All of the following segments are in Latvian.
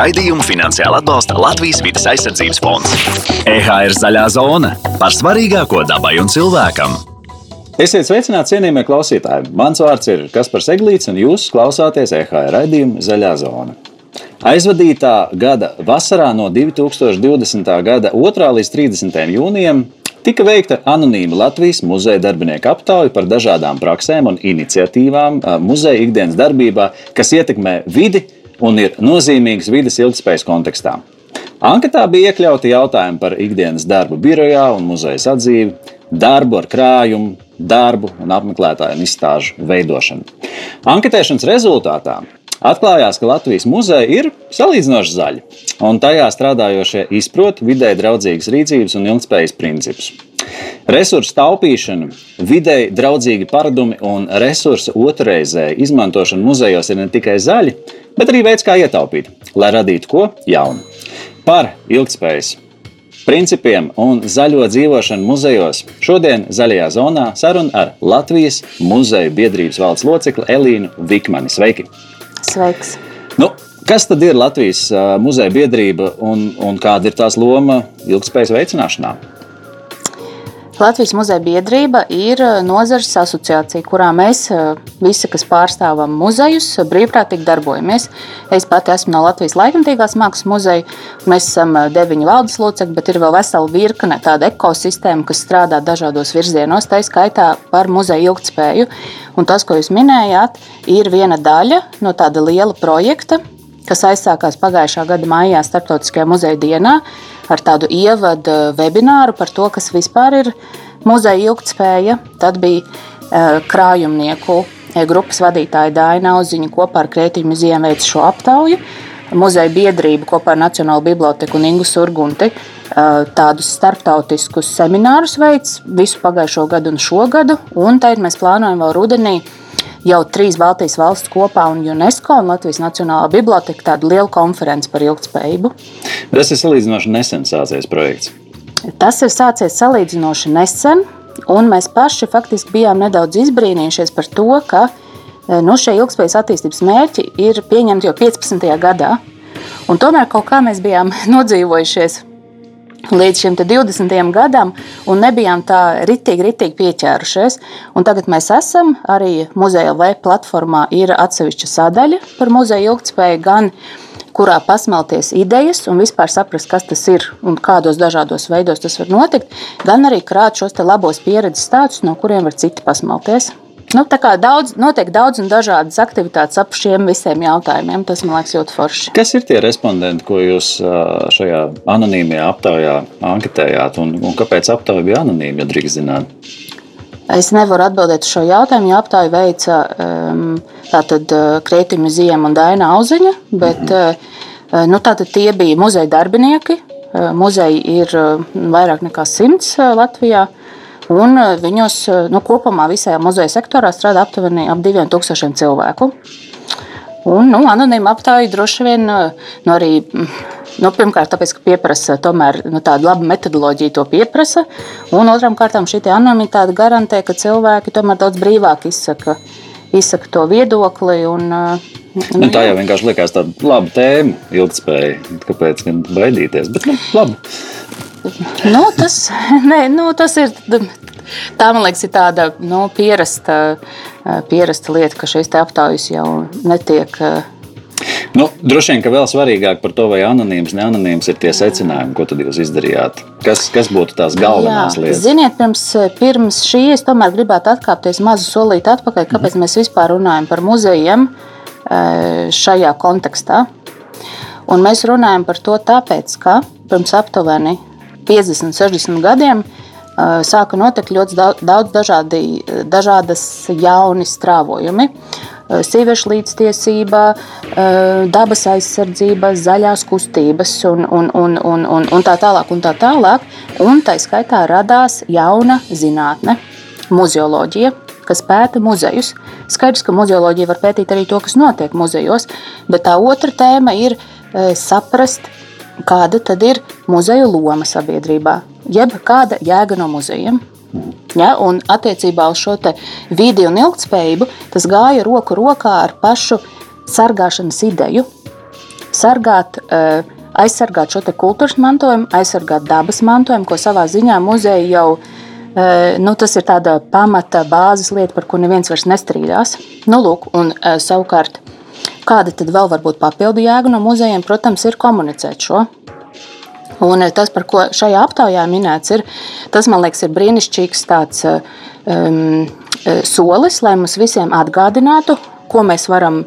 Raidījumu finansiāli atbalsta Latvijas vidas aizsardzības fonds. EHR zaļā zona par svarīgāko dabai un cilvēkam. Esiet sveicināti, cienījamie klausītāji! Mans vārds ir Kaspars Eglīts, un jūs klausāties EHR raidījumu Zaļā zona. Aizvadītā gada vasarā no 2020. gada 2. līdz 30. jūnijam tika veikta anonīma Latvijas muzeja darbinieku aptauja par dažādām praksēm un iniciatīvām muzeja ikdienas darbībā, kas ietekmē vidi un ir nozīmīgas vidas ilgspējas kontekstā. Anketā bija iekļauti jautājumi par ikdienas darbu birojā un muzeja atzīvi, darbu ar krājumu, darbu un apmeklētāju un izstāžu veidošanu. Anketēšanas rezultātā Atklājās, ka Latvijas muzeja ir salīdzinoši zaļa, un tajā strādājošie izprot vidē draudzīgas rīcības un ilgspējas principus. Resursu taupīšana, vidēji draudzīgi paradumi un resursu otrreizēja izmantošana muzejos ir ne tikai zaļi, bet arī veids, kā ietaupīt, lai radītu ko jaunu. Par ilgspējas principiem un zaļo dzīvošanu muzejos šodien Zaļajā zonā saruna ar Latvijas muzeju biedrības valdes locekli Elīnu Vikmani. Sveiki! Sveiks! Nu, kas tad ir Latvijas muzeja biedrība un, un kāda ir tās loma ilgspējas veicināšanā? Latvijas muzeja biedrība ir nozares asociācija, kurā mēs visi, kas pārstāvam muzejus, brīvprātīgi darbojamies. Es pati esmu no Latvijas laikmatīgās mākslas muzeja. Mēs esam deviņi valdes locekļi, bet ir vēl vesela virkne tāda ekosistēma, kas strādā dažādos virzienos, tā skaitā par muzeja ilgtspēju. Un tas, ko jūs minējāt, ir viena daļa no tāda liela projekta, kas aizsākās pagājušā gada maijā Startautiskajā muzeja dienā ar tādu ievadu webināru par to, kas vispār ir muzeja ilgtspēja. Tad bija uh, krājumnieku e, grupas vadītāja Daina Auziņa kopā ar Krētiņu muzejiem veica šo aptauju. Muzeja biedrība kopā ar Nacionālo biblioteku un Ingu Surgunti uh, tādus starptautiskus seminārus veids visu pagājušo gadu un šo gadu. Un tagad mēs plānojam vēl rudenī jau trīs Baltijas valsts kopā un UNESCO un Latvijas Nacionālā biblioteka tādu lielu konferenci par ilgspējību. Tas ir salīdzinoši nesen sācies projekts. Tas ir sācies salīdzinoši nesen, un mēs paši faktiski bijām nedaudz izbrīnījušies par to, ka nu, šie ilgspējas attīstības mērķi ir pieņemti jau 15. gadā. Un tomēr kaut kā mēs bijām nodzīvojušies līdz šim 20. gadam, un nebijām tā ritīgi, ritīgi pieķērušies. Un tagad mēs esam arī muzeja web platformā, ir atsevišķa sadaļa par muzeja ilgspēju, gan kurā pasmelties idejas un vispār saprast, kas tas ir un kādos dažādos veidos tas var notikt, gan arī krāt šos labos pieredzes stāstus, no kuriem var citi pasmelties. Nu, tā kā daudz, notiek daudz un dažādas aktivitātes ap šiem visiem jautājumiem, tas man liekas ļoti forši. Kas ir tie respondenti, ko jūs šajā anonīmajā aptaujā anketējāt, un, un kāpēc aptauja bija anonīma, ja drīkst zināt? Es nevaru atbildēt uz šo jautājumu, jo aptauju veica um, Krētiņa Ziema un Daina Auziņa, bet mm -hmm. nu, tie bija muzeja darbinieki. Muzeji ir vairāk nekā simts Latvijā. Un eh, viņos eh, nu, kopumā visajā muzeja sektorā strādā aptuveni ap 2000 cilvēku. Un, nu, anonīma aptāja droši vien eh, nu, arī. Nu, pirmkārt, tāpēc, ka pieprasa tomēr, nu, tādu labu metodoloģiju, to pieprasa. Un otrām kārtām šī anonimitāte garantē, ka cilvēki tomēr daudz brīvāk izsaka, izsaka to viedokli. Un, nu, tā jau vienkārši liekas tāda laba tēma, ilgspēja. Kāpēc gan baidīties? Bet, nu, labi. Nu, tas, nē, nu, tas ir. Tā man liekas, ir tāda nu, pierasta, pierasta lieta, ka šīs aptaujas jau netiek. Nu, droši vien, ka vēl svarīgāk par to, vai anonīms, neanonīms ir tie secinājumi, ko tad jūs izdarījāt. Kas, kas būtu tās galvenās Jā, lietas? Ziniet, pirms, pirms šī es tomēr gribētu atkāpties mazu solīti atpakaļ, kāpēc mm. mēs vispār runājam par muzejiem šajā kontekstā. Un mēs runājam par to tāpēc, ka pirms aptuveni 50, 60 gadiem sāka notikt ļoti daudz dažādi, dažādas jauni strāvojumi. Sieviešu līdztiesība, dabas aizsardzība, zaļās kustības un, un, un, un, un, un tā tālāk. Un tā, tālāk. un tā skaitā radās jauna zinātne, muzeoloģija, kas pēta muzejus. Skaidrs, ka muzeoloģija var pētīt arī to, kas notiek muzejos, bet tā otra tēma ir saprast, kāda tad ir muzeja loma sabiedrībā, jeb kāda jēga no muzejiem. Ja, un attiecībā uz šo vidi un ilgspējību tas gāja roku rokā ar pašu sargāšanas ideju. sargāt, aizsargāt šo kultūras mantojumu, aizsargāt dabas mantojumu, ko savā ziņā muzeja jau nu, tas ir tāda pamata bāzes lieta, par ko neviens vairs nestrīdās. Nu, lūk, un, savukārt, kāda tad vēl var būt papildu jēga no muzejiem, protams, ir komunicēt šo. Un tas, par ko šajā aptaujā minēts, ir, tas, man liekas, ir brīnišķīgs tāds um, solis, lai mums visiem atgādinātu, ko mēs varam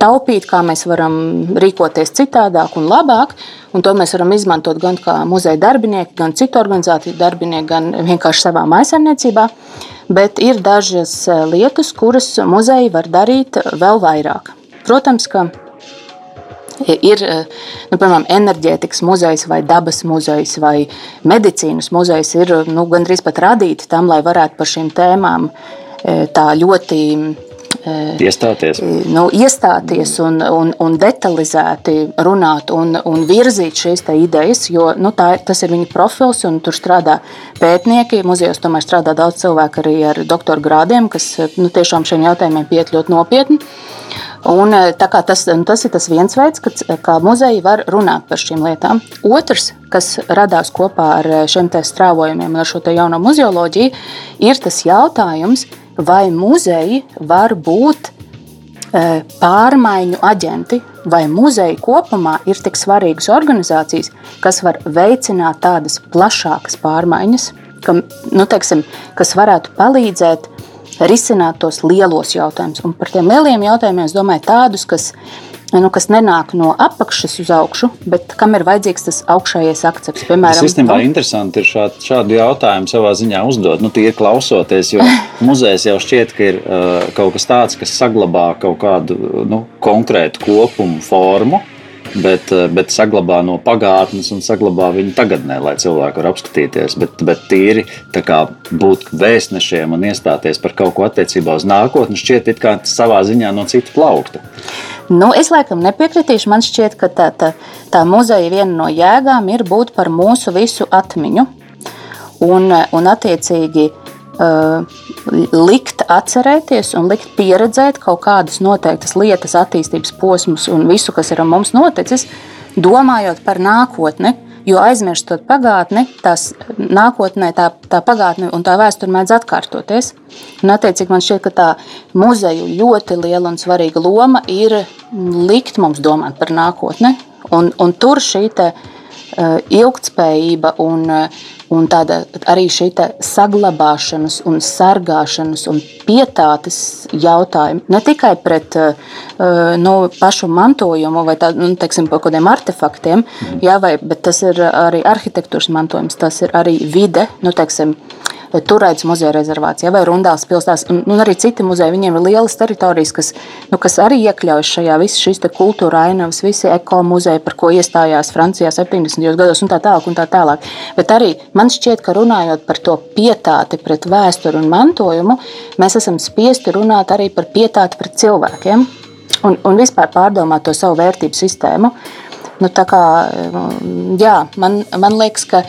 taupīt, kā mēs varam rīkoties citādāk un labāk. Un to mēs varam izmantot gan kā muzeja darbinieki, gan citu organizāciju darbinieki, gan vienkārši savā maisaimniecībā. Bet ir dažas lietas, kuras muzeji var darīt vēl vairāk. Protams, ka ir nu, piemēram enerģētikas muzejs, vai dabas muzejs, vai medicīnas muzejs, ir nu, gandrīz pat radīti tam, lai varētu par šīm tēmām e, tā ļoti Iestāties. Nu, iestāties un, un, un detalizēti runāt un, un virzīt šīs idejas, jo nu, tā, tas ir viņa profils un tur strādā pētnieki. Muzejos tomēr strādā daudz cilvēku arī ar doktora grādiem, kas nu, tiešām šiem jautājumiem pieiet ļoti nopietni. Un, tas, tas ir tas viens veids, kā, kā muzeji var runāt par šīm lietām. Otrs, kas radās kopā ar šiem strāvojumiem un ar šo jauno muzeoloģiju, ir tas jautājums, vai muzeji var būt pārmaiņu aģenti, vai muzeji kopumā ir tik svarīgas organizācijas, kas var veicināt tādas plašākas pārmaiņas, ka, nu, teiksim, kas varētu palīdzēt risināt tos lielos jautājumus. Un par tiem lieliem jautājumiem es domāju tādus, kas nu, kas nenāk no apakšas uz augšu, bet kam ir vajadzīgs tas augšējais akcepts. Piemēram, tas īstenībā nu, interesanti ir šād, šādu jautājumu savā ziņā uzdot. Nu, tie ir klausoties, jo muzejs jau šķiet, ka ir uh, kaut kas tāds, kas saglabā kaut kādu nu, konkrētu kopumu formu bet, eh, bet saglabā no pagātnes un saglabā viņu tagadnē, lai cilvēki var apskatīties. Bet, bet tīri būt vēstnešiem un iestāties par kaut ko attiecībā uz nākotni, šķiet, kā savā ziņā no citu plaukta. Nu, es laikam nepiekritīšu. Man šķiet, ka tā, tā, tā muzeja viena no jēgām ir būt par mūsu visu atmiņu. Un, un attiecīgi likt atcerēties un likt pieredzēt kaut kādas noteiktas lietas, attīstības posmus un visu, kas ir ar mums noticis, domājot par nākotni. Jo aizmirstot pagātni, tās nākotnē tā, tā pagātne un tā vēsture mēdz atkārtoties. Un, attiecīgi, man šķiet, ka tā muzeja ļoti liela un svarīga loma ir likt mums domāt par nākotni. Un, un tur šī uh, ilgtspējība un uh, Un tāda arī šī saglabāšanas, un sargāšanas un pietātes jautājumi ne tikai pret uh, nu, pašu mantojumu vai tā, nu, teiksim, kaut kādiem artefaktiem, jā, vai, bet tas ir arī arhitektūras mantojums, tas ir arī vide. Nu, teiksim, Turētas muzeja rezervācijā vai Rundāls pilsētās, un, un arī citi muzeji. Viņiem ir lielas teritorijas, kas, nu, kas arī iekļaujas šajā visas šīs kultūra ainavas, visi ekoloģija, par ko iestājās Francijā 70. gados un tā tālāk. Un tā tālāk. Bet arī man šķiet, ka runājot par to pietāti pret vēsturi un mantojumu, mēs esam spiesti runāt arī par pietāti pret cilvēkiem un, un vispār pārdomāt to savu vērtību sistēmu. Nu, kā, jā, man, man liekas, ka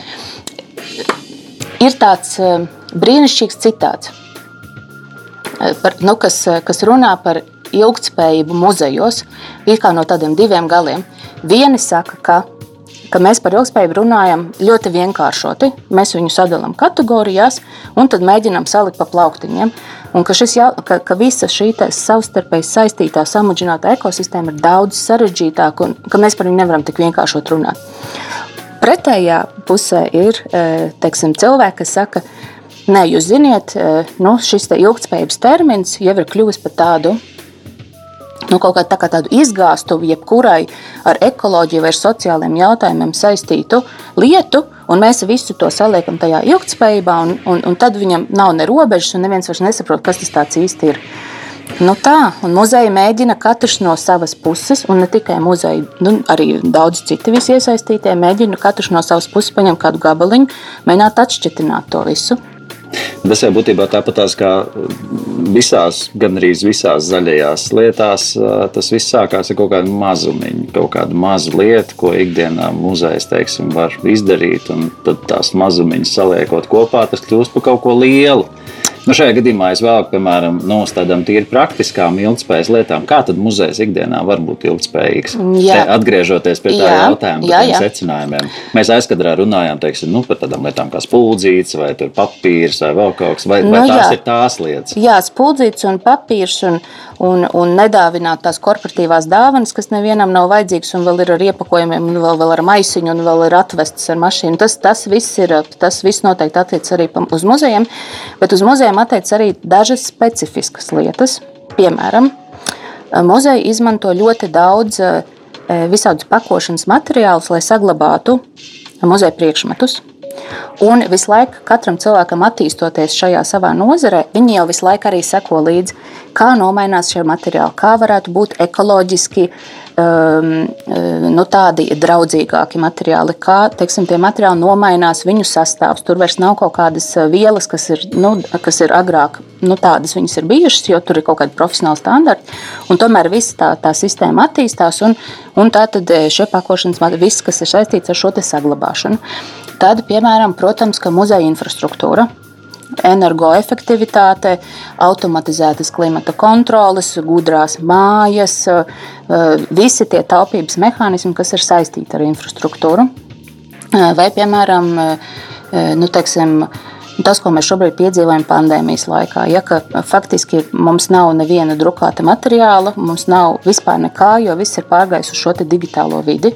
ir tāds brīnišķīgs citāts, eh, par, nu, kas, eh, kas runā par ilgspējību muzejos, ir kā no tādiem diviem galiem. Vieni saka, ka, ka mēs par ilgspējību runājam ļoti vienkāršoti. Mēs viņu sadalām kategorijās un tad mēģinām salikt pa plauktiņiem. Un ka, šis, ka, ka visa šī savstarpēji saistītā, samudžināta ekosistēma ir daudz sarežģītāka un ka mēs par viņu nevaram tik vienkāršot runāt. Pretējā pusē ir eh, teiksim, cilvēki, kas saka, ka Nē, jūs ziniet, e, nu, šis te ilgspējības termins jau ir kļuvis par tādu nu, kaut kādu tā tādu izgāstuvi, jebkurai ar ekoloģiju vai ar sociāliem jautājumiem saistītu lietu, un mēs visu to saliekam tajā ilgspējībā, un, un, un tad viņam nav ne robežas, un neviens vairs nesaprot, kas tas īsti ir. Nu tā, un muzeja mēģina katrs no savas puses, un ne tikai muzeja, nu, arī daudz citu iesaistītie, mēģina katrs no savas puses paņemt kādu gabaliņu, mēģināt atšķitināt to visu. Tas jau būtībā tāpatās kā visās, gandrīz visās zaļajās lietās. Tas viss sākās ar kaut kādu mazumiņu, kaut kādu mazu lietu, ko ikdienā muzejs teiksim, var izdarīt. Tad tās mazumiņas saliekot kopā, tas kļūst par kaut ko lielu. Nu, šajā gadījumā es vēlaku, piemēram, no tādām tīri praktiskām ilgspējas lietām. Kā tad muzejs ikdienā var būt ilgspējīgs? Jā. Te, atgriežoties pie tā Jā. jautājuma, Jā, jā. secinājumiem. Mēs aizkadrā runājām teiksim, nu, par tādām lietām kā spuldzītes, vai tur papīrs, vai vēl kaut kas, vai, vai Nu, tās jā. ir tās lietas. Jā, spuldzīts un papīrs un, un, un nedāvināt tās korporatīvās dāvanas, kas nevienam nav vajadzīgas un vēl ir ar iepakojumiem, un vēl, vēl ar maisiņu, un vēl ir atvestas ar mašīnu. Tas, tas, viss, ir, tas viss noteikti attiecas arī uz muzejiem, bet uz muzejiem attiecas arī dažas specifiskas lietas. Piemēram, muzeja izmanto ļoti daudz eh, visādus pakošanas materiālus, lai saglabātu muzeja priekšmetus. Un visu laiku katram cilvēkam attīstoties šajā savā nozarē, viņi jau visu laiku arī seko līdzi, kā nomainās šie materiāli, kā varētu būt ekoloģiski um, nu, tādi draudzīgāki materiāli, kā teiksim, tie materiāli nomainās viņu sastāvs. Tur vairs nav kaut kādas uh, vielas, kas ir, nu, kas ir agrāk, nu, tādas viņas ir bijušas, jo tur ir kaut kādi profesionāli standarti. Un tomēr viss tā, tā sistēma attīstās, un, un tā tad eh, šie pakošanas materiāli, viss, kas ir saistīts ar šo saglabāšanu. Tad, piemēram, protams, ka muzeja infrastruktūra, energoefektivitāte, automatizētas klimata kontroles, gudrās mājas, eh, visi tie taupības mehānismi, kas ir saistīti ar infrastruktūru. Eh, Vai, piemēram, eh, nu, teiksim, tas, ko mēs šobrīd piedzīvojam pandēmijas laikā, ja faktiski mums nav neviena drukāta materiāla, mums nav vispār nekā, jo viss ir pārgājis uz šo digitālo vidi.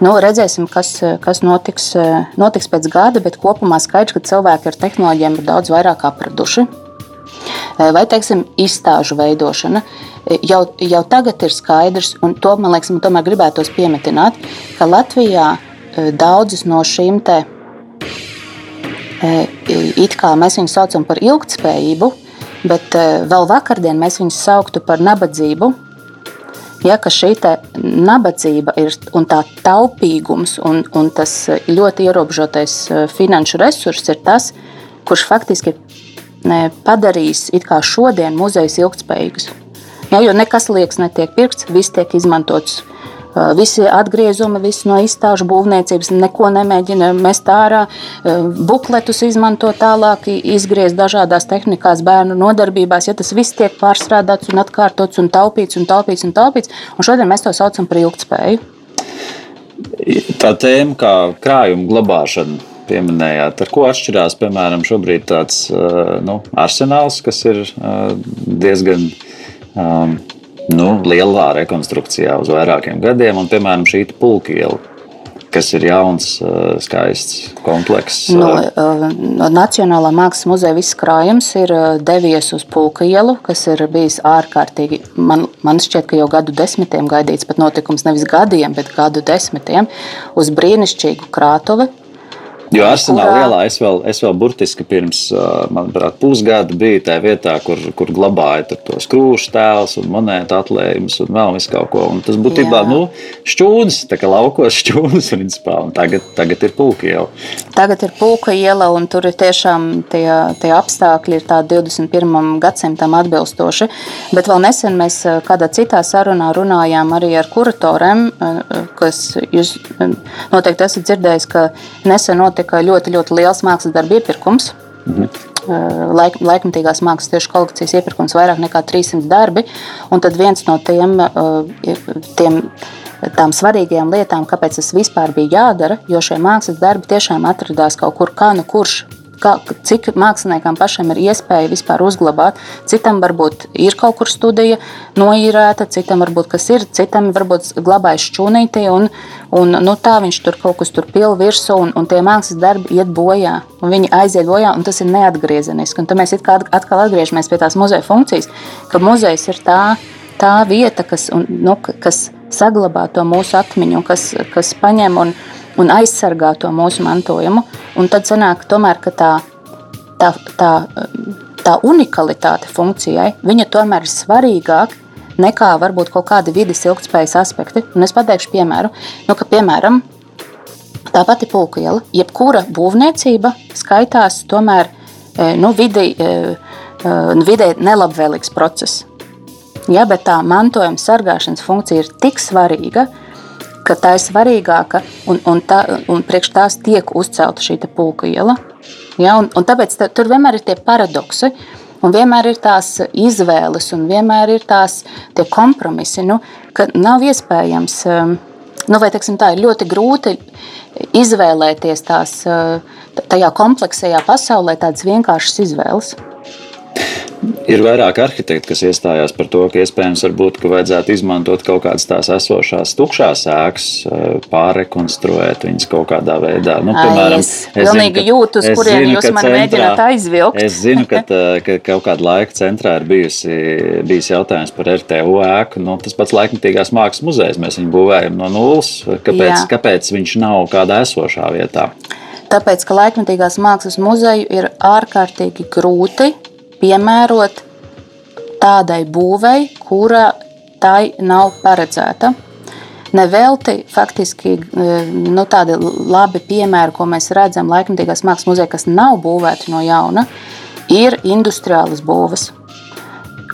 Nu, redzēsim, kas, kas notiks, notiks pēc gada, bet kopumā skaidrs, ka cilvēki ar tehnoloģijām ir daudz vairāk apraduši. Vai, teiksim, izstāžu veidošana. Jau, jau tagad ir skaidrs, un to man liekas, man tomēr gribētos piemetināt, ka Latvijā eh, daudzas no šīm te, eh, it kā mēs viņus saucam par ilgspējību, bet eh, vēl vakardien mēs viņus sauktu par nabadzību. Ja, ka šī nabadzība ir un tā taupīgums un, un tas ļoti ierobežotais eh, finanšu resurss ir tas, kurš faktiski padarīs šodien muzejus ilgspējīgus. Ja, jo nekas liekas netiek pirkts, viss tiek izmantots. Uh, Visi atgriezumi, visi no izstāžu būvniecības, neko nemēģina mest ārā. Uh, Bukletus izmanto tālāk, izgriezt dažādās tehnikās, bērnu nodarbībās. Ja tas viss tiek pārstrādāts un atkārtots un taupīts un taupīts un taupīts, un šodien mēs to saucam par ilgspēju. Tā tēma kā krājuma glabāšana. Pieminējāt, ar ko atšķirās piemēram šobrīd tāds uh, nu, arsenāls, kas ir diezgan um, nu, lielā rekonstrukcijā uz vairākiem gadiem, un piemēram šī pulka iela, kas ir jauns, uh, skaists komplekss. No, uh, uh, no Nacionālā mākslas muzeja viss krājums ir devies uz Pulka ielu, kas ir bijis ārkārtīgi. Man, man šķiet, ka jau gadu desmitiem gaidīts pat notikums, nevis gadiem, bet gadu desmitiem, uz brīnišķīgu krātuvi. Jo Arsenāla kurā- ielā es vēl, es vēl burtiski pirms, manuprāt, pusgada biju tajā vietā, kur, kur glabāja tos krūšu tēlus un monētu atlējumus un vēl visu kaut ko. Un tas būtībā nu, šķūnis, tā kā laukos šķūnis principā, un tagad, tagad ir pulka iela. Tagad ir Pulka iela, un tur ir tiešām tie, tie apstākļi, ir tādi 21. gadsimtam atbilstoši. Bet vēl nesen mēs kādā citā sarunā runājām arī ar kuratoriem, kas jūs noteikti esat dzirdējis, ka nesen notika ļoti, ļoti liels mākslas darbu iepirkums. Laik, laikmatīgās mākslas tieši kolekcijas iepirkums vairāk nekā 300 darbi. Un tad viens no tiem, tiem tām svarīgajām lietām, kāpēc tas vispār bija jādara, jo šie mākslas darbi tiešām atradās kaut kur, kā nu kurš. Kā, cik māksliniekam pašam ir iespēja vispār uzglabāt. Citam varbūt ir kaut kur studija noīrēta, citam varbūt kas ir, citam varbūt glabājas šķūnītī, un, un nu, tā viņš tur kaut kas tur pil virsū, un, un tie mākslas darbi iet bojā, un viņi aiziet bojā, un tas ir neatgriezeniski. Un tad mēs atkal atgriežamies pie tās muzeja funkcijas, ka muzejs ir tā, tā vieta, kas, un, nu, kas saglabā to mūsu atmiņu, kas, kas paņem un, un aizsargā to mūsu mantojumu. Un tad sanāk, tomēr, ka tā, tā, tā, tā unikalitāte funkcijai viņa tomēr ir svarīgāka nekā varbūt kaut kādi vidas ilgspējas aspekti. Un es pateikšu piemēru, nu, ka piemēram tā pati pulka iela, jebkura būvniecība skaitās tomēr e, nu, vidē, vidē nelabvēlīgs process. Ja, bet tā mantojuma sargāšanas funkcija ir tik svarīga, ka tā ir svarīgāka un, un, tā, un priekš tās tiek uzcelta šī pulka iela. Ja, un, un tāpēc tā, tur vienmēr ir tie paradoksi. Un vienmēr ir tās izvēles, un vienmēr ir tās kompromisi, nu, ka nav iespējams, um, nu, vai teiksim, tā ir ļoti grūti izvēlēties tās tajā kompleksajā pasaulē tādas vienkāršas izvēles. Ir vairāk arhitekti, kas iestājās par to, ka iespējams varbūt, ka vajadzētu izmantot kaut kādas tās esošās tukšās ēkas, eh, pārrekonstruēt viņas kaut kādā veidā. Nu, piemēram, es pilnīgi jūtu, uz kurien jūs man centrā, mēģināt aizvilkt. es zinu, ka, tā, ka kaut kāda laika centrā ir bijusi, bijis jautājums par RTU ēku. Nu, tas pats laikmatīgās mākslas muzejs, mēs viņu būvējam no nulles. Kāpēc, Jā. kāpēc viņš nav kādā esošā vietā? Tāpēc, ka laikmatīgās mākslas muzeju ir ārkārtīgi grūti piemērot tādai būvei, kura tai nav paredzēta. Nevelti faktiski e, nu, tādi labi piemēri, ko mēs redzam laikmatīgās mākslas muzejā, kas nav būvēti no jauna, ir industriālas būves.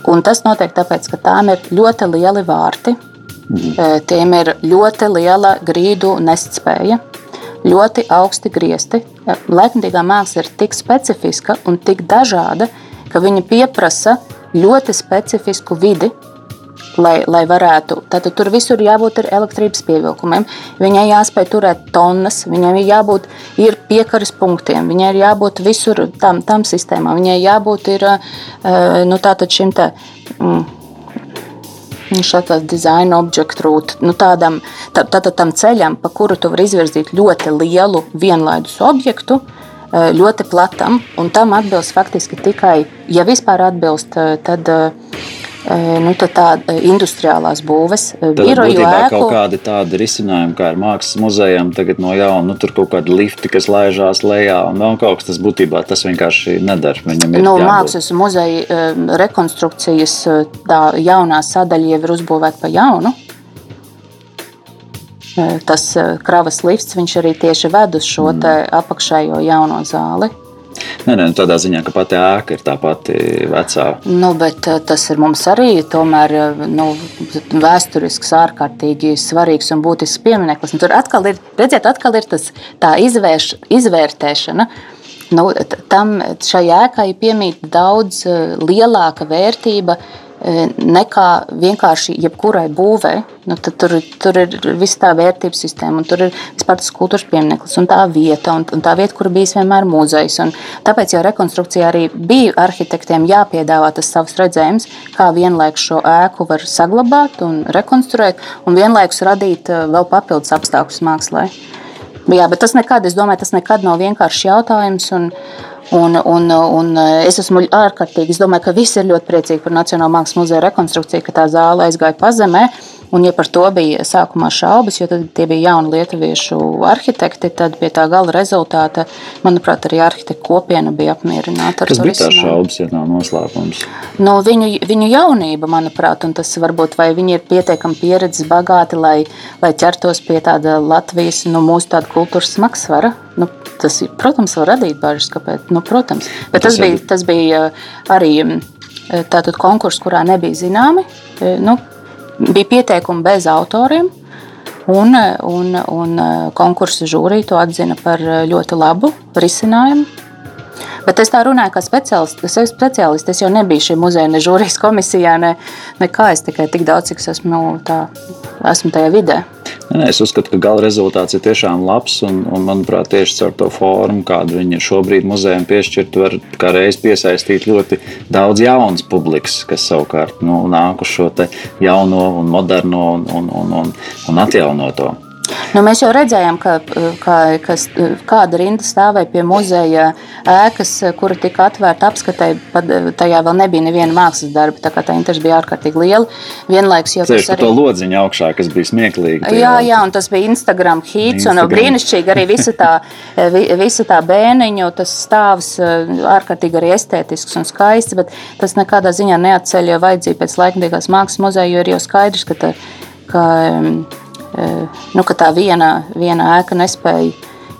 Un tas notiek tāpēc, ka tām ir ļoti lieli vārti, mhm. tiem ir ļoti liela grīdu nestspēja, ļoti augsti griezti. Laikmatīgā māksla ir tik specifiska un tik dažāda, ka ka viņi pieprasa ļoti specifisku vidi, lai, lai varētu. Tad tur visur jābūt ar elektrības pievilkumiem. Viņai jāspēj turēt tonnas, viņai ir jābūt ir piekaras punktiem, viņai ir jābūt visur tam, tam sistēmām, viņai jābūt ir, eh, nu, šim te. Mm, Šāda dizaina objektu rūta, nu tādam, tā, tā, tam ceļam, pa kuru tu vari izvirzīt ļoti lielu vienlaidus objektu, uh, ļoti platam, un tam atbilst faktiski tikai, ja vispār atbilst, eh, tad, eh, nu, tad tā industriālās būves, biroju ēku. Kaut kādi tādi risinājumi, kā ar mākslas muzejiem, tagad no jauna, nu, tur kaut kādi lifti, kas laižās lejā, un vēl kaut kas tas būtībā tas vienkārši nedara. Viņam ir nu, mākslas muzeja rekonstrukcijas tā jaunā sadaļa jau ir uzbūvēta pa jaunu. Tas kravas lifts arī tieši ved uz šo mm. apakšējo jauno zāli. Nē, nē, nu, tādā ziņā, ka pati ēka ir tā pati vecā. Nu, bet tas ir mums arī tomēr, nu, vēsturisks, ārkārtīgi svarīgs un būtisks piemineklis. Un tur atkal ir, redziet, atkal ir tas, tā izvērš, izvērtēšana. Nu, tam šai ēkai piemīt daudz lielāka vērtība E, nekā vienkārši jebkurai būvē. Nu, tur, tur ir visa tā vērtības sistēma, un tur ir vispār tas kultūras piemineklis, un tā vieta, un, un tā vieta, kur bijis vienmēr muzejs. Un tāpēc jau rekonstrukcijā arī bija arhitektiem jāpiedāvā tas savs redzējums, kā vienlaikus šo ēku var saglabāt un rekonstruēt, un vienlaikus radīt e, vēl papildus apstākļus mākslā. Jā, bet tas nekad, es domāju, tas nekad nav vienkāršs jautājums. Un, Un, un, un es esmu ārkārtīgi, es domāju, ka visi ir ļoti priecīgi par Nacionālā mākslas muzeja rekonstrukciju, ka tā zāle aizgāja pazemē. Un, ja par to bija sākumā šaubas, jo tie bija jauni lietuviešu arhitekti, tad pie tā gala rezultāta, manuprāt, arī arhitekta kopiena bija apmierināta. Kas bija tās šaubas, ja nav noslēpums? Nu, viņu, viņu jaunība, manuprāt, un tas varbūt vai viņi ir pietiekami pieredzes bagāti, lai, lai ķertos pie tāda Latvijas, nu, mūsu tāda kultūras smagsvara. Nu, tas, protams, var radīt bažas, kāpēc. Nu, protams. Bet tas, tas, bija, tas bija arī tātad konkurss, kurā nebija zināmi. Nu, bija pieteikumi bez autoriem. Un, un, un konkursu žūrija to atzina par ļoti labu risinājumu. Bet es tā runāju kā speciālists. Es esmu speciālists. Es jau nebiju šī muzeja, ne žūrijas komisijā, ne, ne kā es tikai tik daudz, cik esmu, nu, tā, esmu tajā vidē. Nē, es uzskatu, ka gala rezultāts ir tiešām labs. Un, un manuprāt, tieši caur to formu, kādu viņi šobrīd muzejam piešķirt, var kā reiz piesaistīt ļoti daudz jaunas publikas, kas savukārt nu, nāk uz šo jauno, un moderno un, un, un, un, un atjaunoto. Nu, mēs jau redzējām, ka, ka, ka kāda rinda stāvēja pie muzeja ēkas, kura tika atvērta apskatē. Tajā vēl nebija neviena mākslas darba, tā kā tā interese bija ārkārtīgi liela. Vienlaiks jau tas arī... lodziņa augšā, kas bija smieklīgi. Jā, jā, un tas bija Instagram hīts, un brīnišķīgi arī visa tā, visa tā bēniņu, tas stāvs ārkārtīgi arī estētisks un skaists, bet tas nekādā ziņā neatceļ vajadzību pēc laikmatīgās mākslas muzeja, jo ir jau skaidrs, ka, tā, ka nu, ka tā viena, viena ēka nespēja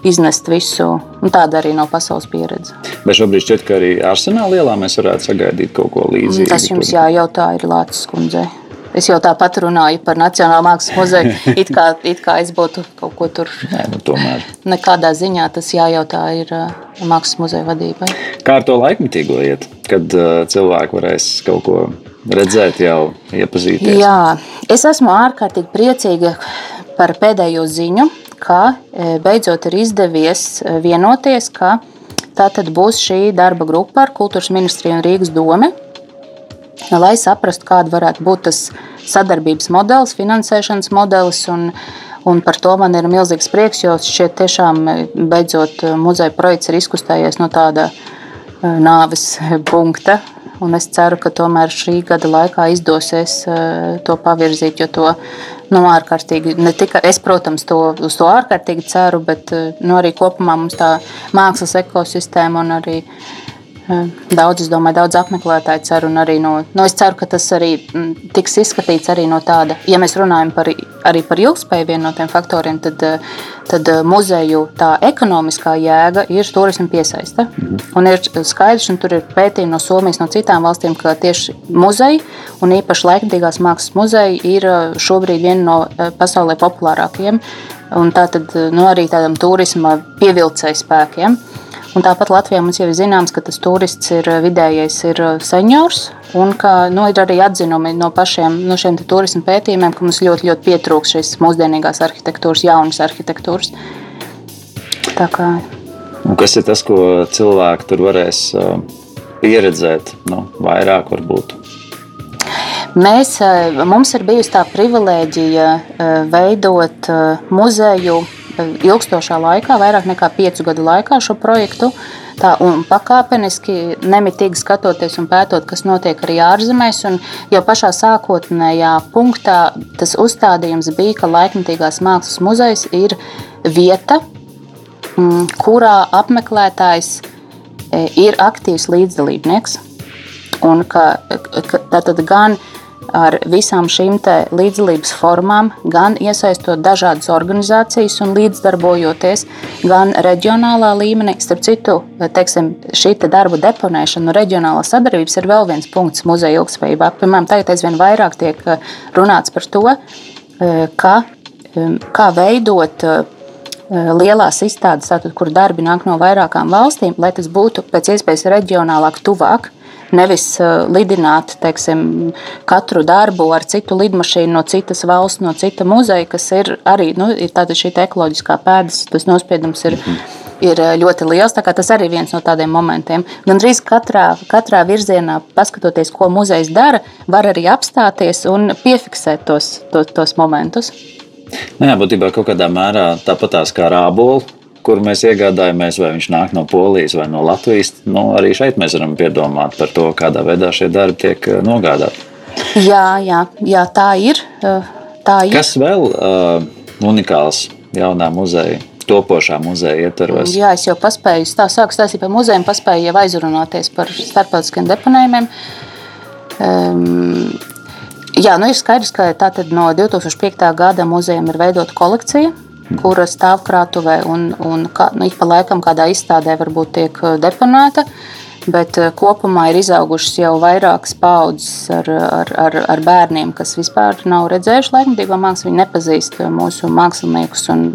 iznest visu. Tāda arī nav pasaules pieredze. Bet šobrīd šķiet, ka arī arsenāla lielā mēs varētu sagaidīt kaut ko līdzīgu. Tas jums jājautā ir Lācis kundzei. Es jau tāpat runāju par Nacionālo mākslas muzeju. It kā, it kā es būtu kaut ko tur. Nē, nu, tomēr. Nekādā ziņā tas jājautā ir uh, mākslas muzeja vadībai. Kā ar to laikmetīgo iet, kad uh, cilvēki varēs kaut ko redzēt, jau iepazīties? Jā, es esmu ārkārtīgi priecīga par pēdējo ziņu, ka e, beidzot ir izdevies e, vienoties, ka tā tad būs šī darba grupa ar Kultūras ministriju un Rīgas domu lai saprastu, kāda varētu būt tas sadarbības modelis, finansēšanas modelis. Un, un par to man ir milzīgs prieks, jo šeit tiešām beidzot muzeja projekts ir izkustējies no tāda eh, nāves punkta. Un es ceru, ka tomēr šī gada laikā izdosies eh, to pavirzīt, jo to nu, ārkārtīgi, ne tikai es, protams, to, uz to ārkārtīgi ceru, bet eh, nu, arī kopumā mums tā mākslas ekosistēma un arī Daudz, es domāju, daudz apmeklētāju cer, un arī no, nu, es ceru, ka tas arī mm, tiks izskatīts arī no tāda, ja mēs runājam par, arī par ilgspēju, vienu no tiem faktoriem, tad, tad muzeju tā ekonomiskā jēga ir turisma piesaista. Mhm. Un ir skaidrs, un tur ir pētījumi no Somijas, no citām valstīm, ka tieši muzeji, un īpaši laikmatīgās mākslas muzeji, ir šobrīd viena no eh, pasaulē populārākajiem, un tā tad nu, arī tādam turisma pievilcēju spēkiem. Un tāpat Latvijā mums jau ir zināms, ka tas turists ir eh, vidējais ir eh, seniors. Un ka, nu, ir arī atzinumi no pašiem no šiem turismu pētījumiem, ka mums ļoti, ļoti pietrūks šīs mūsdienīgās arhitektūras, jaunas arhitektūras. Kā... Un kas ir tas, ko cilvēki tur varēs uh, pieredzēt nu, vairāk? Varbūt? Mēs, mums ir bijusi tā privilēģija veidot muzeju ilgstošā laikā, vairāk nekā piecu gadu laikā šo projektu. Tā, un pakāpeniski, nemitīgi skatoties un pētot, kas notiek arī ārzemēs. Jau pašā sākotnējā punktā tas uzstādījums bija, ka laikmatīgās mākslas muzejs ir vieta, mm, kurā apmeklētājs e, ir aktīvs līdzdalībnieks. Un ka, ka, tātad gan ar visām šīm līdzdalības formām, gan iesaistot dažādas organizācijas un līdzdarbojoties gan reģionālā līmenī. Starp citu, teiksim, šī te darba deponēšana un reģionālā sadarbības ir vēl viens punkts muzeja ilgspējībā. Piemēram, tagad aizvien vairāk tiek eh, runāts par to, eh, ka, eh, kā veidot lielās izstādes, tātad, kur darbi nāk no vairākām valstīm, lai tas būtu pēc iespējas reģionālāk, tuvāk Nevis uh, lidināt teiksim, katru darbu ar citu lidmašīnu no citas valsts, no cita muzeja, kas ir arī nu, ir šī ekoloģiskā pēdas, tas nospiedums ir. Ir uh, ļoti liels. Tas arī ir viens no tādiem momentiem. Gan drīz katrā, katrā virzienā, paskatoties, ko muzejs dara, var arī apstāties un piefiksēt tos, tos, tos momentus. Nu jā, būtībā kaut kādā mērā tāpatās kā rābola kur mēs iegādājamies, vai viņš nāk no Polijas vai no Latvijas. Nu, arī šeit mēs varam piedomāt par to, kādā veidā šie darbi tiek eh, nogādāti. Jā, jā, jā tā, ir, eh, tā ir. Kas vēl uh, unikāls jaunā muzeja? Topošā muzeja ietvaros. Jā, es jau paspēju, tā sāku stāstīt par muzejiem, paspēju jau aizrunāties par starptautiskiem deponējumiem. Um, jā, nu ir skaidrs, ka no 2005. gada muzejam ir veidota kolekcija kura stāv krātuvē un, un kā, nu, ik pa laikam kādā izstādē varbūt tiek uh, deponēta. Bet uh, kopumā ir izaugušas jau vairākas paudzes ar, ar, ar, ar bērniem, kas vispār nav redzējuši laikmatīgo mākslu. Viņi nepazīst mūsu māksliniekus un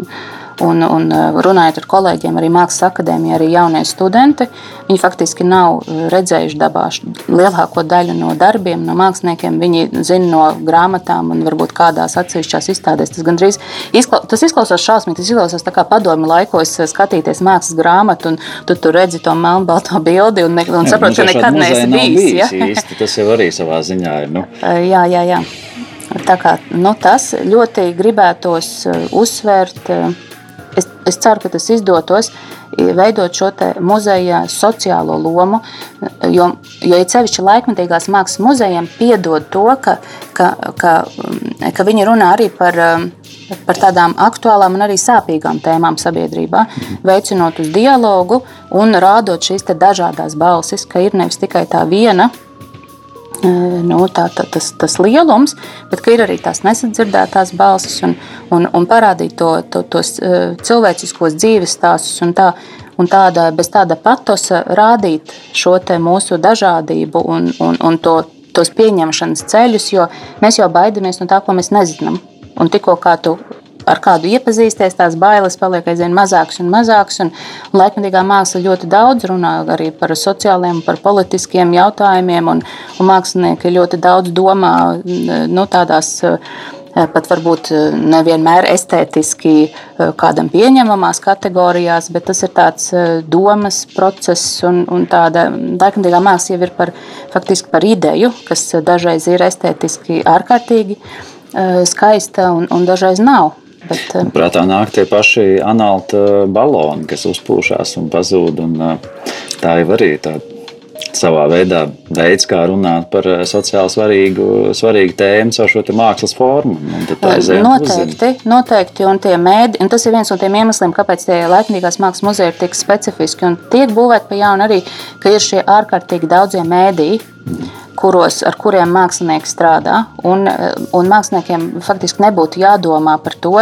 Un, un uh, runājot ar kolēģiem, arī Mākslas akadēmijā, arī jaunie studenti, viņi faktiski nav uh, redzējuši dabā lielāko daļu no darbiem, no māksliniekiem. Viņi zina no grāmatām un varbūt kādās atsevišķās izstādēs. Tas gandrīz izkla tas izklausās šausmīgi. Tas izklausās kā padomi laikos uh, skatīties mākslas grāmatu, un tu tur redzi to melnbalto bildi un, ne, un saproti, ka nekad neesi bijis. bijis ja? īsti, tas jau arī savā ziņā ir. Nu. jā, jā, jā. Tā kā, nu, tas ļoti gribētos uzsvērt Es, es ceru, ka tas izdotos veidot šo muzeja sociālo lomu, jo, jo ir sevišķi laikmatīgās mākslas muzejiem piedod to, ka, ka, ka, ka viņi runā arī par, par tādām aktuālām un arī sāpīgām tēmām sabiedrībā, veicinot uz dialogu un rādot šīs dažādas balsis, ka ir nevis tikai tā viena nu, tā, tā, tas, tas lielums, bet ir arī tās nesadzirdētās balsis un, un, un parādīt to, to, tos cilvēciskos dzīves stāstus un, tā, un tāda, bez tāda patosa rādīt šo mūsu dažādību un, un, un to tos pieņemšanas ceļus, jo mēs jau baidamies no tā, ko mēs nezinām. Un tikko kā tu ar kādu iepazīsties, tās bailes paliek aizvien mazākas un mazākas. Un, un laikmatīgā māksla ļoti daudz runā arī par sociāliem, par politiskiem jautājumiem, un, un mākslinieki ļoti daudz domā nu, tādās. Pat varbūt nevienmēr estētiski kādam pieņemamās kategorijās, bet tas ir tāds domas process un, un tāda laikmatīgā māksla jau ir par, faktiski par ideju, kas dažreiz ir estētiski ārkārtīgi skaista un, un dažreiz nav. Bet, eh, Prātā nāk tie paši analta baloni, kas uzpūšās un pazūd. Un eh, tā jau arī tā savā veidā veids, kā runāt par eh, sociāli svarīgu, svarīgu tēmu caur šo mākslas formu. Noteikti, noteikti, un mēdi, un tas ir viens no tiem iemesliem, kāpēc tie laikmīgās mākslas muzeji ir tik specifiski un tiek būvēti pa jaunu arī, ka ir šie ārkārtīgi daudzie mēdīji kuros, ar kuriem mākslinieki strādā. Un, un māksliniekiem faktiski nebūtu jādomā par to,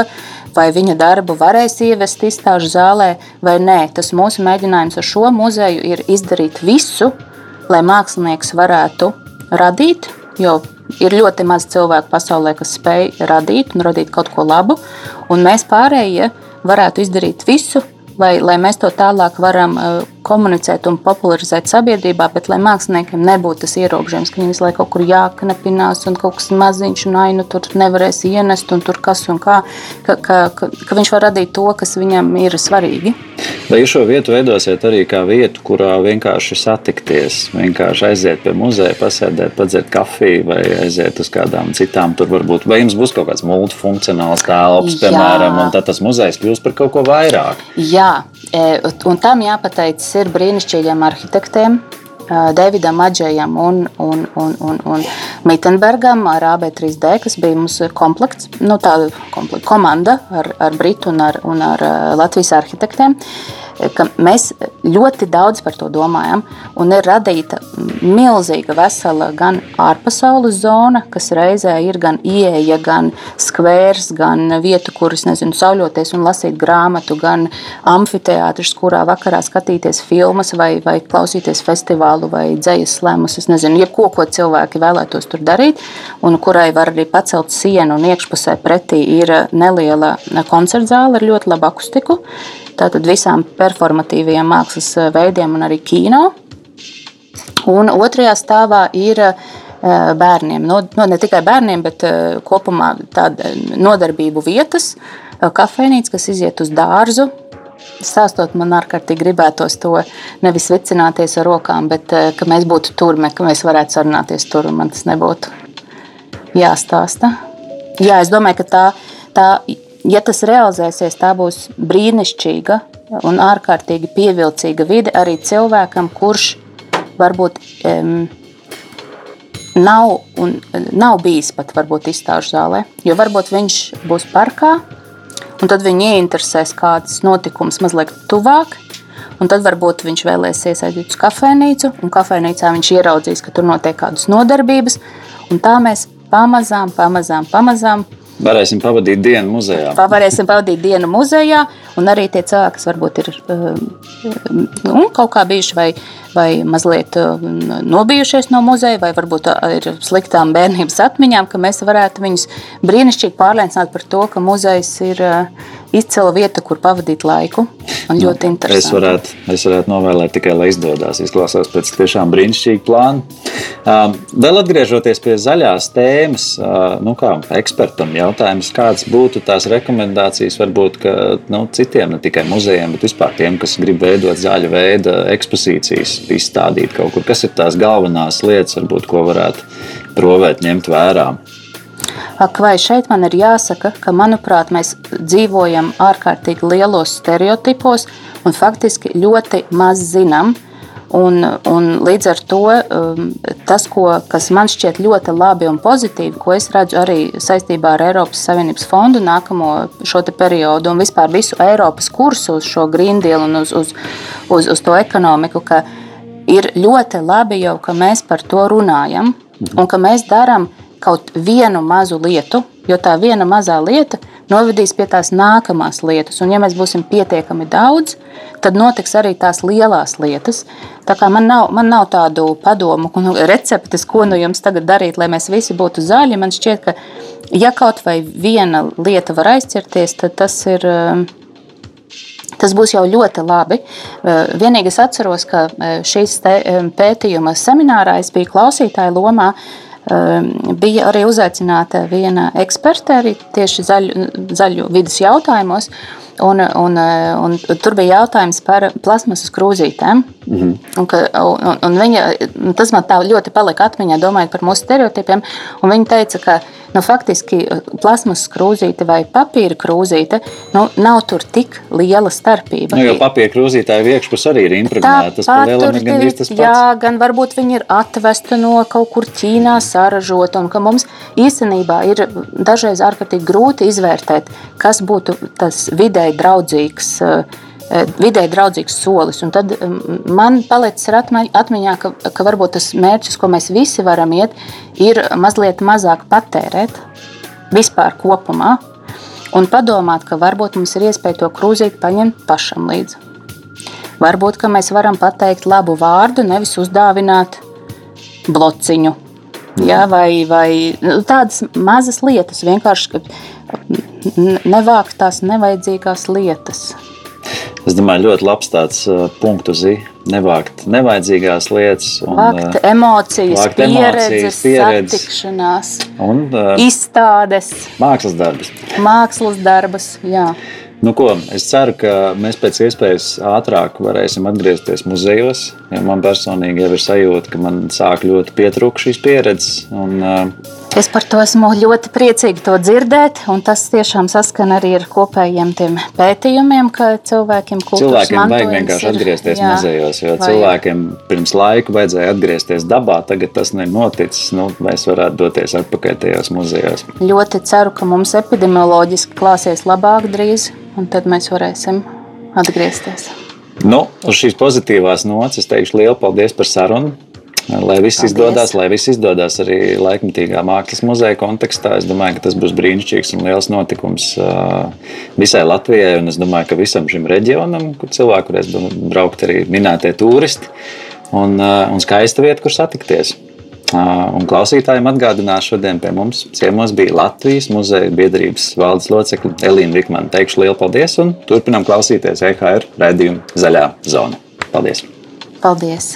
vai viņa darbu varēs ievest izstāžu zālē vai nē. Tas mūsu mēģinājums ar šo muzeju ir izdarīt visu, lai mākslinieks varētu radīt, jo ir ļoti maz cilvēku pasaulē, kas spēj radīt un radīt kaut ko labu, un mēs pārējie varētu izdarīt visu, lai, lai mēs to tālāk varam uh, komunicēt un popularizēt sabiedrībā, bet lai māksliniekiem nebūtu tas ierobežojums, ka viņi visu laiku kaut kur jāknapinās un kaut kas maziņš un ainu tur nevarēs ienest un tur kas un kā, ka, ka, ka, ka viņš var radīt to, kas viņam ir svarīgi. Vai jūs šo vietu veidosiet arī kā vietu, kurā vienkārši satikties, vienkārši aiziet pie muzeja, pasēdēt, padzert kafiju vai aiziet uz kādām citām? Tur varbūt, vai jums būs kaut kāds multifunkcionāls telps, piemēram, un tad tas muzejs kļūs par kaut ko vairāk? Jā, e, un tam jāpateicas ir brīnišķīgiem arhitektiem. Davidam Maģējam un, un, un, un, un Mittenbergam ar AB3D, kas bija mūsu komplekts, nu, tāda komanda ar, ar Britu un ar, un ar Latvijas arhitektiem. Uh, ka mēs ļoti daudz par to domājam. Un ir radīta milzīga, vesela gan ārpasaules zona, kas reizē ir gan ieeja, gan skvērs, gan vieta, kuras nezinu, sauļoties un lasīt grāmatu, gan amfiteātris, kurā vakarā skatīties filmas vai, vai klausīties festivālu vai dzējas slēmus. Es nezinu, jebko, ko cilvēki vēlētos tur darīt, un kurai var arī pacelt sienu un iekšpusē pretī ir neliela koncertzāle ar ļoti labu akustiku tātad visām performatīvajiem mākslas eh, veidiem un arī kino. Un otrajā stāvā ir eh, bērniem, no, no ne tikai bērniem, bet eh, kopumā tāda nodarbību vietas, kafejnīca, kas iziet uz dārzu. Stāstot, man ārkārtīgi gribētos to nevis vicināties ar rokām, bet ka mēs būtu tur, ka mēs varētu sarunāties tur, un man tas nebūtu jāstāsta. Jā, es domāju, ka tā, tā ja tas realizēsies, tā būs brīnišķīga un ārkārtīgi pievilcīga vide arī cilvēkam, kurš varbūt um, nav, un, nav bijis pat varbūt izstāžu zālē. Jo varbūt viņš būs parkā, un tad viņu ieinteresēs kāds notikums mazliet tuvāk. Un tad varbūt viņš vēlēsies aiziet uz kafejnīcu, un kafejnīcā viņš ieraudzīs, ka tur notiek kādas nodarbības. Tā mēs pamazām, pamazām, pamazām Varēsim pavadīt dienu muzejā. Varēsim pavadīt dienu muzejā, un arī tie cilvēki, kas varbūt ir um, nu, kaut kā bijuši vai, vai mazliet um, nobijušies no muzeja, vai varbūt uh, ir sliktām bērnības atmiņām, ka mēs varētu viņus brīnišķīgi pārliecināt par to, ka muzejs ir uh, izcila vieta, kur pavadīt laiku. Nu, es, varētu, es varētu novēlēt tikai, lai izdodas. Izklausās pēc tiešām brīnišķīga plāna. Um, vēl atgriežoties pie zaļās tēmas, uh, nu kā ekspertam jautājums, kādas būtu tās rekomendācijas varbūt ka, nu, citiem, ne tikai muzejiem, bet vispār tiem, kas grib veidot zaļa veida ekspozīcijas, izstādīt kaut kur. Kas ir tās galvenās lietas, varbūt, ko varētu provēt, ņemt vērā? Ak, vai šeit man ir jāsaka, ka, manuprāt, mēs dzīvojam ārkārtīgi lielos stereotipos un faktiski ļoti maz zinām. Un, un līdz ar to um, tas, ko, kas man šķiet ļoti labi un pozitīvi, ko es redzu arī saistībā ar Eiropas Savienības fondu nākamo šo periodu un vispār visu Eiropas kursu uz šo Green Deal un uz, uz, uz, uz to ekonomiku, ka ir ļoti labi jau, ka mēs par to runājam un ka mēs darām kaut vienu mazu lietu, jo tā viena mazā lieta novedīs pie tās nākamās lietas. Un, ja mēs būsim pietiekami daudz, tad notiks arī tās lielās lietas. Tā kā man nav, man nav tādu padomu, nu, receptes, ko nu jums tagad darīt, lai mēs visi būtu zaļi. Man šķiet, ka ja kaut vai viena lieta var aizķerties, tad tas ir. Tas būs jau ļoti labi. Vienīgi es atceros, ka šīs pētījuma seminārā es biju klausītāja lomā. Bija arī uzaicināta viena eksperte arī tieši zaļu, zaļu vidas jautājumos. Un, un, un tur bija jautājums par plasmasas krūzītēm. Mm -hmm. un, un, un viņa, tas man tā ļoti palika atmiņā, domājot par mūsu stereotipiem. Viņa teica, ka nu, faktiski plasmasas krūzīte vai papīra krūzīte nu, nav tur tik liela starpība. Nu, jo papīra krūzītāja iekšpus arī ir impregnēta. Tas palielam ir gan tas pats. Jā, gan varbūt viņi ir atvesta no kaut kur Ķīnā saražota un ka mums īstenībā ir dažreiz ārkārtīgi grūti izvērtēt, kas būtu tas vidē videi draudzīgs. Eh, videi draudzīgs solis. Un tad man palicis atmiņā, ka, ka varbūt tas mērķis, ko mēs visi varam iet, ir mazliet mazāk patērēt vispār kopumā. Un padomāt, ka varbūt mums ir iespēja to krūzīt paņemt pašam līdzi. Varbūt mēs varam pateikt labu vārdu, nevis uzdāvināt blociņu. Ja, vai, vai nu, tādas mazas lietas, vienkārši nevākt tās nevajadzīgās lietas. Es domāju, ļoti labs tāds punkts. Nevākt nevajadzīgās lietas, un, vākt emocijas, vākt pieredzes, pieredzes, satikšanās, un, uh, izstādes, mākslas darbus. Mākslas darbus, jā. Nu, ko, es ceru, ka mēs pēc iespējas ātrāk varēsim atgriezties muzejos. Man personīgi jau ir sajūta, ka man sāk ļoti pietrūkt šīs pieredzes. Un, uh, Es par to esmu ļoti priecīga to dzirdēt, un tas tiešām saskan arī ar kopējiem pētījumiem, ka cilvēkiem cilvēkiem vajag vienkārši ir, atgriezties jā, muzejos, jo vajag. cilvēkiem pirms laika vajadzēja atgriezties dabā, tagad tas nav noticis. Nu, mēs varētu doties atpakaļ tajos muzejos. Ļoti ceru, ka mums epidemioloģiski klāsies labāk drīz un tad mēs varēsim atgriezties. Nu, uz šīs pozitīvās nots es teikšu lielu paldies par sarunu. Lai viss paldies. izdodas, lai viss izdodas arī laikmatīgā mākslas muzeja kontekstā. Es domāju, ka tas būs brīnišķīgs un liels notikums visai Latvijai. Un es domāju, ka visam šim reģionam, kur cilvēku varēs braukt arī minētie turisti. Un, un skaista vieta, kur satikties. Un klausītājiem atgādināšu, šodien pie mums ciemos bija Latvijas muzeja biedrības valdes locekle Elīna Rikmana. Teikšu lielu paldies un turpinām klausīties EHR raidījumu Zaļā zona. Paldies! Paldies!